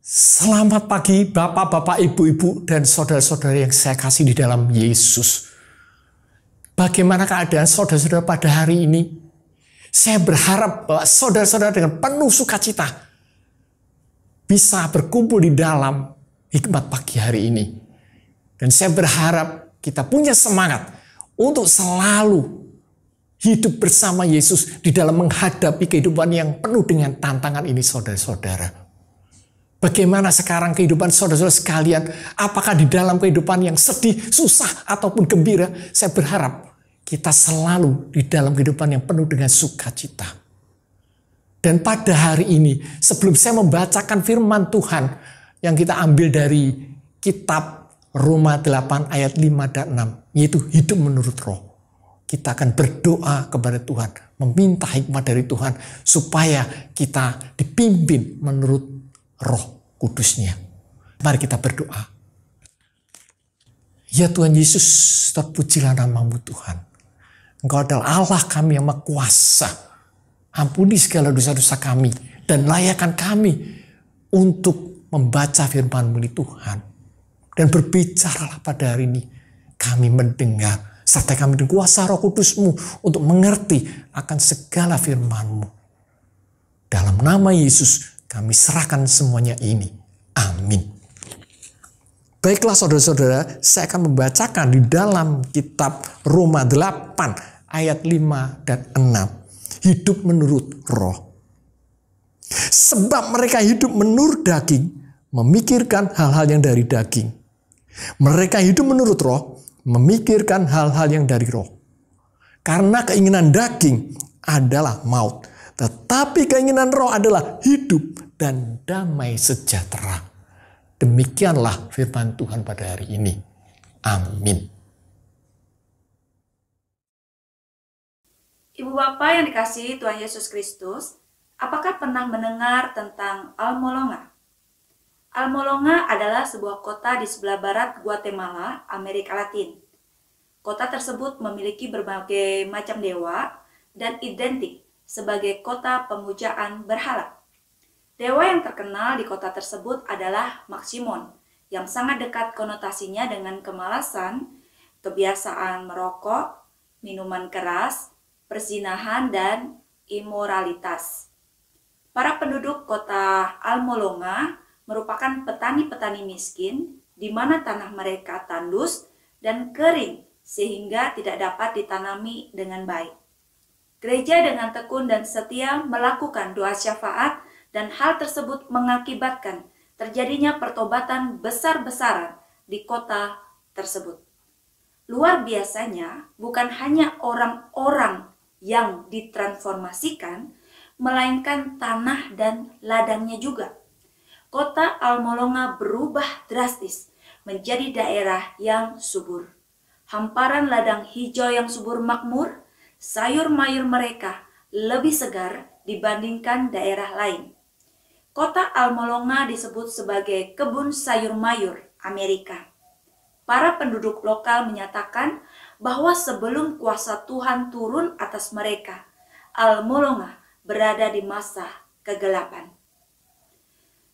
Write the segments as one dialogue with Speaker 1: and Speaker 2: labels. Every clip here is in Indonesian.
Speaker 1: Selamat pagi Bapak-bapak, Ibu-ibu dan saudara-saudara yang saya kasih di dalam Yesus. Bagaimana keadaan saudara-saudara pada hari ini? Saya berharap bahwa saudara-saudara dengan penuh sukacita bisa berkumpul di dalam hikmat pagi hari ini. Dan saya berharap kita punya semangat untuk selalu hidup bersama Yesus di dalam menghadapi kehidupan yang penuh dengan tantangan ini saudara-saudara. Bagaimana sekarang kehidupan saudara-saudara sekalian? Apakah di dalam kehidupan yang sedih, susah, ataupun gembira? Saya berharap kita selalu di dalam kehidupan yang penuh dengan sukacita. Dan pada hari ini, sebelum saya membacakan firman Tuhan yang kita ambil dari kitab Roma 8 ayat 5 dan 6, yaitu hidup menurut roh. Kita akan berdoa kepada Tuhan, meminta hikmat dari Tuhan supaya kita dipimpin menurut roh kudusnya. Mari kita berdoa. Ya Tuhan Yesus, terpujilah namamu Tuhan. Engkau adalah Allah kami yang maha kuasa. Ampuni segala dosa-dosa kami dan layakkan kami untuk membaca firman-Mu Tuhan. Dan berbicaralah pada hari ini. Kami mendengar serta kami dengan kuasa roh kudusmu untuk mengerti akan segala firman-Mu. Dalam nama Yesus kami serahkan semuanya ini. Amin. Baiklah saudara-saudara, saya akan membacakan di dalam kitab Roma 8 ayat 5 dan 6. Hidup menurut roh. Sebab mereka hidup menurut daging, memikirkan hal-hal yang dari daging. Mereka hidup menurut roh, memikirkan hal-hal yang dari roh. Karena keinginan daging adalah maut, tetapi keinginan roh adalah hidup dan damai sejahtera. Demikianlah firman Tuhan pada hari ini. Amin.
Speaker 2: Ibu Bapak yang dikasihi Tuhan Yesus Kristus, apakah pernah mendengar tentang Almolonga? Almolonga adalah sebuah kota di sebelah barat Guatemala, Amerika Latin. Kota tersebut memiliki berbagai macam dewa dan identik sebagai kota pemujaan berhala. Dewa yang terkenal di kota tersebut adalah Maximon, yang sangat dekat konotasinya dengan kemalasan, kebiasaan merokok, minuman keras, persinahan, dan imoralitas. Para penduduk kota Almolonga merupakan petani-petani miskin di mana tanah mereka tandus dan kering sehingga tidak dapat ditanami dengan baik. Gereja dengan tekun dan setia melakukan doa syafaat dan hal tersebut mengakibatkan terjadinya pertobatan besar-besaran di kota tersebut. Luar biasanya, bukan hanya orang-orang yang ditransformasikan, melainkan tanah dan ladangnya juga. Kota Almolonga berubah drastis menjadi daerah yang subur. Hamparan ladang hijau yang subur makmur sayur mayur mereka lebih segar dibandingkan daerah lain. Kota Almolonga disebut sebagai kebun sayur mayur Amerika. Para penduduk lokal menyatakan bahwa sebelum kuasa Tuhan turun atas mereka, Almolonga berada di masa kegelapan.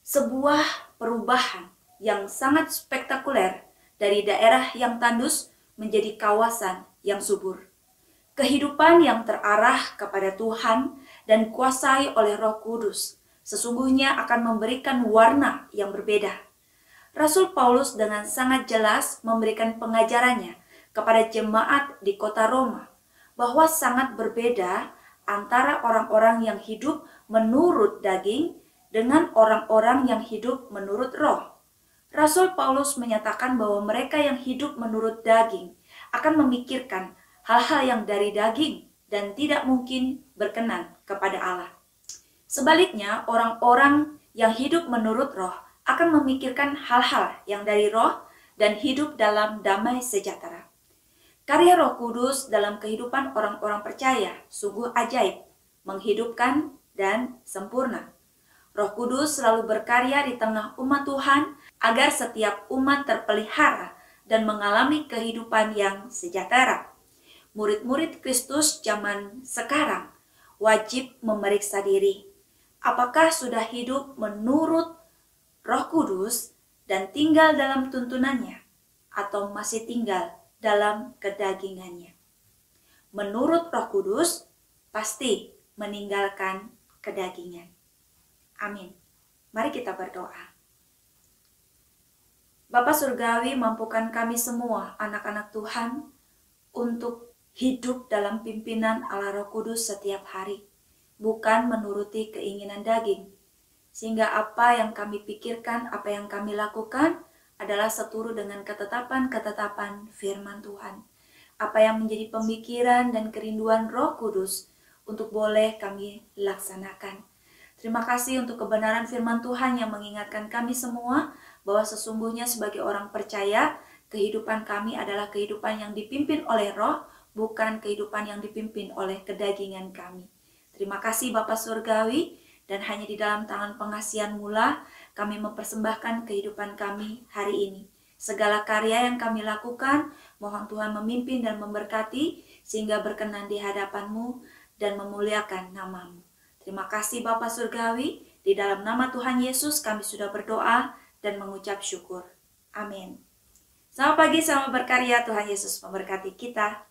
Speaker 2: Sebuah perubahan yang sangat spektakuler dari daerah yang tandus menjadi kawasan yang subur. Kehidupan yang terarah kepada Tuhan dan kuasai oleh Roh Kudus sesungguhnya akan memberikan warna yang berbeda. Rasul Paulus dengan sangat jelas memberikan pengajarannya kepada jemaat di kota Roma bahwa sangat berbeda antara orang-orang yang hidup menurut daging dengan orang-orang yang hidup menurut roh. Rasul Paulus menyatakan bahwa mereka yang hidup menurut daging akan memikirkan hal-hal yang dari daging dan tidak mungkin berkenan kepada Allah. Sebaliknya, orang-orang yang hidup menurut roh akan memikirkan hal-hal yang dari roh dan hidup dalam damai sejahtera. Karya Roh Kudus dalam kehidupan orang-orang percaya sungguh ajaib, menghidupkan, dan sempurna. Roh Kudus selalu berkarya di tengah umat Tuhan agar setiap umat terpelihara dan mengalami kehidupan yang sejahtera murid-murid Kristus zaman sekarang wajib memeriksa diri. Apakah sudah hidup menurut Roh Kudus dan tinggal dalam tuntunannya, atau masih tinggal dalam kedagingannya. Menurut Roh Kudus, pasti meninggalkan kedagingan. Amin. Mari kita berdoa. Bapa Surgawi mampukan kami semua, anak-anak Tuhan, untuk hidup dalam pimpinan Allah Roh Kudus setiap hari, bukan menuruti keinginan daging, sehingga apa yang kami pikirkan, apa yang kami lakukan adalah seturut dengan ketetapan-ketetapan firman Tuhan. Apa yang menjadi pemikiran dan kerinduan Roh Kudus untuk boleh kami laksanakan. Terima kasih untuk kebenaran firman Tuhan yang mengingatkan kami semua bahwa sesungguhnya sebagai orang percaya, kehidupan kami adalah kehidupan yang dipimpin oleh Roh, bukan kehidupan yang dipimpin oleh kedagingan kami. Terima kasih Bapak Surgawi, dan hanya di dalam tangan pengasihan mula kami mempersembahkan kehidupan kami hari ini. Segala karya yang kami lakukan, mohon Tuhan memimpin dan memberkati sehingga berkenan di hadapanmu dan memuliakan namamu. Terima kasih Bapak Surgawi, di dalam nama Tuhan Yesus kami sudah berdoa dan mengucap syukur. Amin. Selamat pagi, selamat berkarya. Tuhan Yesus memberkati kita.